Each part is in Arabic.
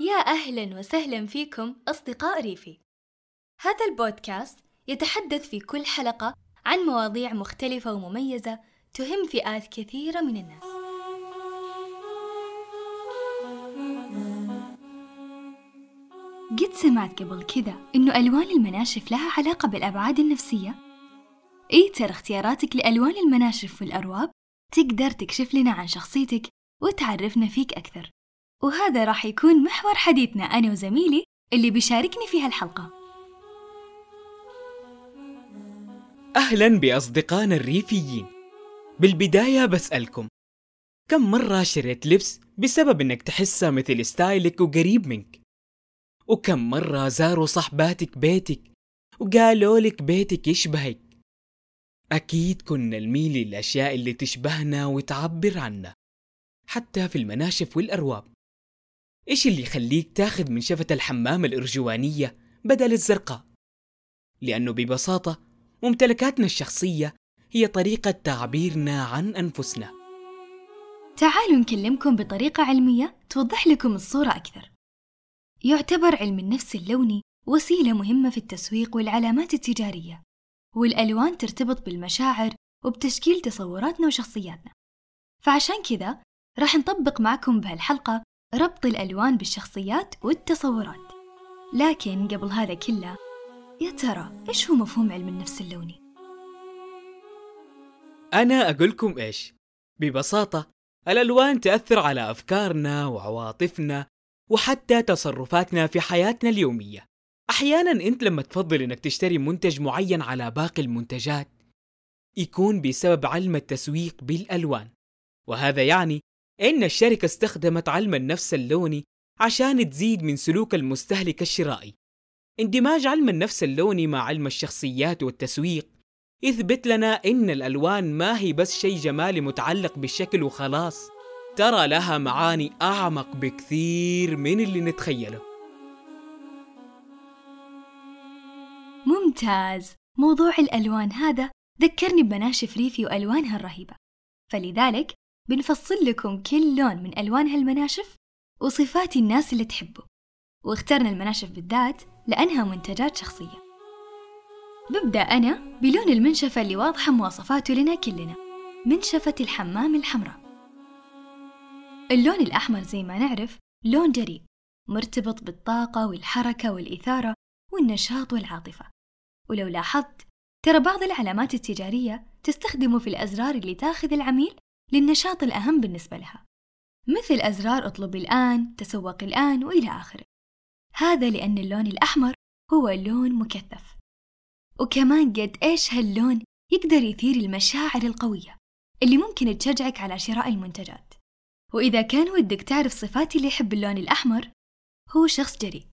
يا أهلا وسهلا فيكم أصدقاء ريفي. هذا البودكاست يتحدث في كل حلقة عن مواضيع مختلفة ومميزة تهم فئات كثيرة من الناس. قد سمعت قبل كذا إنه ألوان المناشف لها علاقة بالأبعاد النفسية؟ إيه ترى اختياراتك لألوان المناشف والأرواب؟ تقدر تكشف لنا عن شخصيتك وتعرفنا فيك أكثر. وهذا راح يكون محور حديثنا أنا وزميلي اللي بيشاركني في هالحلقة. أهلا بأصدقائنا الريفيين. بالبداية بسألكم كم مرة شريت لبس بسبب إنك تحسه مثل ستايلك وقريب منك؟ وكم مرة زاروا صحباتك بيتك وقالوا لك بيتك يشبهك؟ أكيد كنا نميل للأشياء اللي تشبهنا وتعبر عنا حتى في المناشف والأرواب. إيش اللي يخليك تاخذ من شفة الحمام الأرجوانية بدل الزرقاء؟ لأنه ببساطة ممتلكاتنا الشخصية هي طريقة تعبيرنا عن أنفسنا. تعالوا نكلمكم بطريقة علمية توضح لكم الصورة أكثر. يعتبر علم النفس اللوني وسيلة مهمة في التسويق والعلامات التجارية والألوان ترتبط بالمشاعر وبتشكيل تصوراتنا وشخصياتنا. فعشان كذا راح نطبق معكم بهالحلقة ربط الألوان بالشخصيات والتصورات. لكن قبل هذا كله يا ترى إيش هو مفهوم علم النفس اللوني؟ أنا أقولكم إيش؟ ببساطة الألوان تأثر على أفكارنا وعواطفنا وحتى تصرفاتنا في حياتنا اليومية. أحيانا أنت لما تفضل أنك تشتري منتج معين على باقي المنتجات يكون بسبب علم التسويق بالألوان. وهذا يعني أن الشركة استخدمت علم النفس اللوني عشان تزيد من سلوك المستهلك الشرائي. اندماج علم النفس اللوني مع علم الشخصيات والتسويق يثبت لنا إن الألوان ما هي بس شيء جمالي متعلق بالشكل وخلاص ترى لها معاني أعمق بكثير من اللي نتخيله. ممتاز! موضوع الألوان هذا ذكرني بمناشف ريفي وألوانها الرهيبة. فلذلك بنفصل لكم كل لون من ألوان هالمناشف وصفات الناس اللي تحبه. واخترنا المناشف بالذات لأنها منتجات شخصية. ببدأ أنا بلون المنشفة اللي واضحة مواصفاته لنا كلنا منشفة الحمام الحمراء. اللون الأحمر زي ما نعرف لون جريء مرتبط بالطاقة والحركة والإثارة والنشاط والعاطفة. ولو لاحظت ترى بعض العلامات التجارية تستخدمه في الأزرار اللي تاخذ العميل للنشاط الأهم بالنسبة لها مثل أزرار أطلب الآن، تسوق الآن وإلى آخره. هذا لأن اللون الأحمر هو لون مكثف. وكمان قد إيش هاللون يقدر يثير المشاعر القوية اللي ممكن تشجعك على شراء المنتجات. وإذا كان ودك تعرف صفات اللي يحب اللون الأحمر هو شخص جريء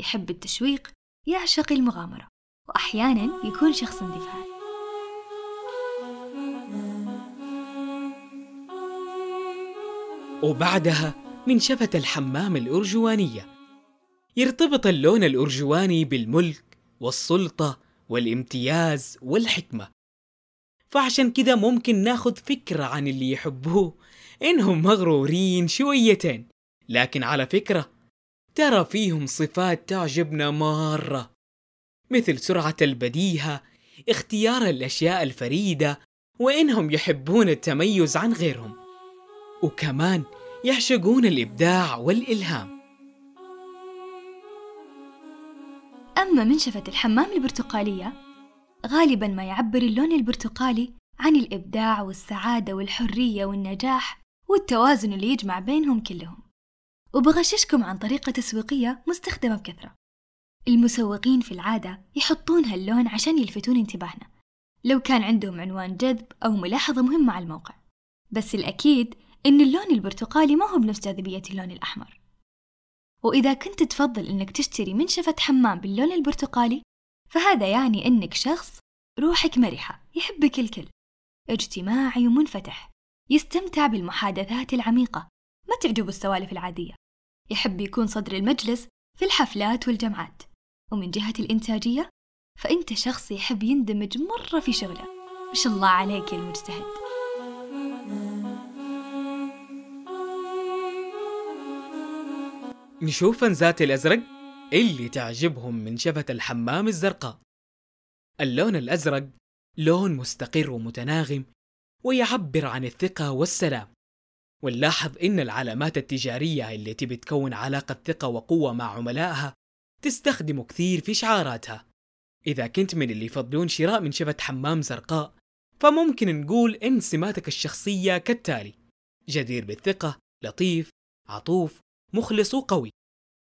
يحب التشويق يعشق المغامرة وأحيانا يكون شخص اندفاعي. وبعدها من شفة الحمام الأرجوانية. يرتبط اللون الأرجواني بالملك والسلطة والامتياز والحكمة. فعشان كذا ممكن ناخذ فكرة عن اللي يحبوه. إنهم مغرورين شويتين لكن على فكرة ترى فيهم صفات تعجبنا مرة. مثل سرعة البديهة اختيار الأشياء الفريدة وإنهم يحبون التميز عن غيرهم. وكمان يعشقون الإبداع والإلهام. أما منشفة الحمام البرتقالية غالبا ما يعبر اللون البرتقالي عن الإبداع والسعادة والحرية والنجاح والتوازن اللي يجمع بينهم كلهم. وبغششكم عن طريقة تسويقية مستخدمة بكثرة. المسوقين في العادة يحطون هاللون عشان يلفتون انتباهنا لو كان عندهم عنوان جذب أو ملاحظة مهمة على الموقع. بس الأكيد إن اللون البرتقالي ما هو بنفس جاذبية اللون الأحمر. وإذا كنت تفضل إنك تشتري منشفة حمام باللون البرتقالي فهذا يعني إنك شخص روحك مرحة يحبك الكل. اجتماعي ومنفتح يستمتع بالمحادثات العميقة ما تعجبه السوالف العادية. يحب يكون صدر المجلس في الحفلات والجمعات. ومن جهة الإنتاجية فأنت شخص يحب يندمج مرة في شغله. ما شاء الله عليك يا المجتهد. نشوف فنزات الأزرق اللي تعجبهم من شفة الحمام الزرقاء. اللون الأزرق لون مستقر ومتناغم ويعبر عن الثقة والسلام. ونلاحظ إن العلامات التجارية اللي تبي تكون علاقة ثقة وقوة مع عملائها تستخدم كثير في شعاراتها. إذا كنت من اللي يفضلون شراء من شفة حمام زرقاء فممكن نقول إن سماتك الشخصية كالتالي جدير بالثقة لطيف عطوف مخلص وقوي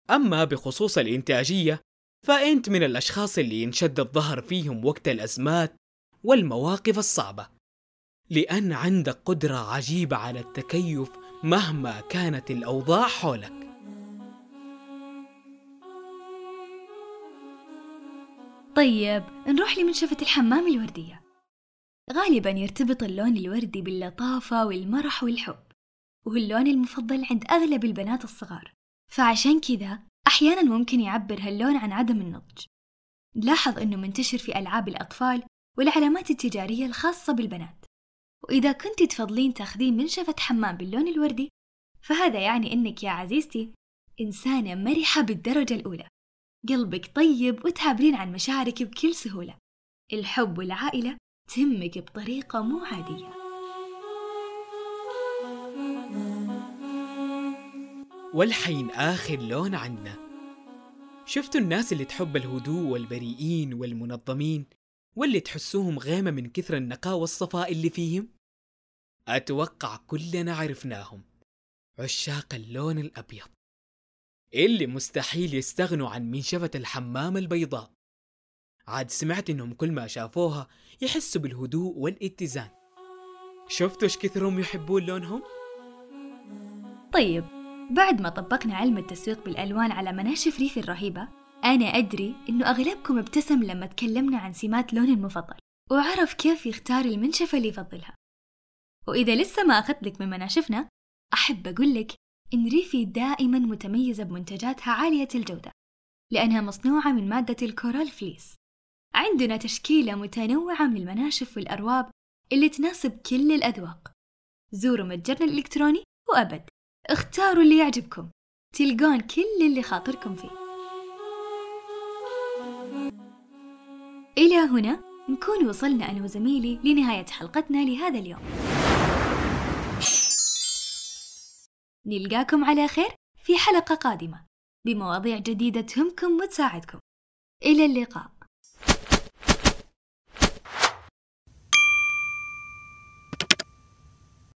أما بخصوص الإنتاجية فأنت من الأشخاص اللي ينشد الظهر فيهم وقت الأزمات والمواقف الصعبة. لأن عندك قدرة عجيبة على التكيف مهما كانت الأوضاع حولك. طيب نروح لمنشفة الحمام الوردية. غالبا يرتبط اللون الوردي باللطافة والمرح والحب. وهو اللون المفضل عند أغلب البنات الصغار. فعشان كذا أحيانا ممكن يعبر هاللون عن عدم النضج. نلاحظ أنه منتشر في ألعاب الأطفال والعلامات التجارية الخاصة بالبنات. وإذا كنت تفضلين تاخذين منشفة حمام باللون الوردي فهذا يعني أنك يا عزيزتي إنسانة مرحة بالدرجة الأولى. قلبك طيب وتعبرين عن مشاعرك بكل سهولة. الحب والعائلة تهمك بطريقة مو عادية. والحين آخر لون عنا. شفتوا الناس اللي تحب الهدوء والبريئين والمنظمين واللي تحسوهم غيمة من كثر النقاء والصفاء اللي فيهم؟ أتوقع كلنا عرفناهم. عشاق اللون الأبيض. اللي مستحيل يستغنوا عن منشفة الحمام البيضاء. عاد سمعت إنهم كل ما شافوها يحسوا بالهدوء والاتزان. شفتوا إيش كثرهم يحبون لونهم؟ طيب بعد ما طبقنا علم التسويق بالألوان على مناشف ريفي الرهيبة أنا أدري إنه أغلبكم ابتسم لما تكلمنا عن سمات لون المفضل وعرف كيف يختار المنشفة اللي يفضلها. وإذا لسه ما أخذت لك من مناشفنا أحب أقول لك إن ريفي دائما متميزة بمنتجاتها عالية الجودة لأنها مصنوعة من مادة الكورال فليس. عندنا تشكيلة متنوعة من المناشف والأرواب اللي تناسب كل الأذواق. زوروا متجرنا الإلكتروني وأبد. اختاروا اللي يعجبكم. تلقون كل اللي خاطركم فيه. إلى هنا نكون وصلنا أنا وزميلي لنهاية حلقتنا لهذا اليوم. نلقاكم على خير في حلقة قادمة. بمواضيع جديدة تهمكم وتساعدكم. إلى اللقاء.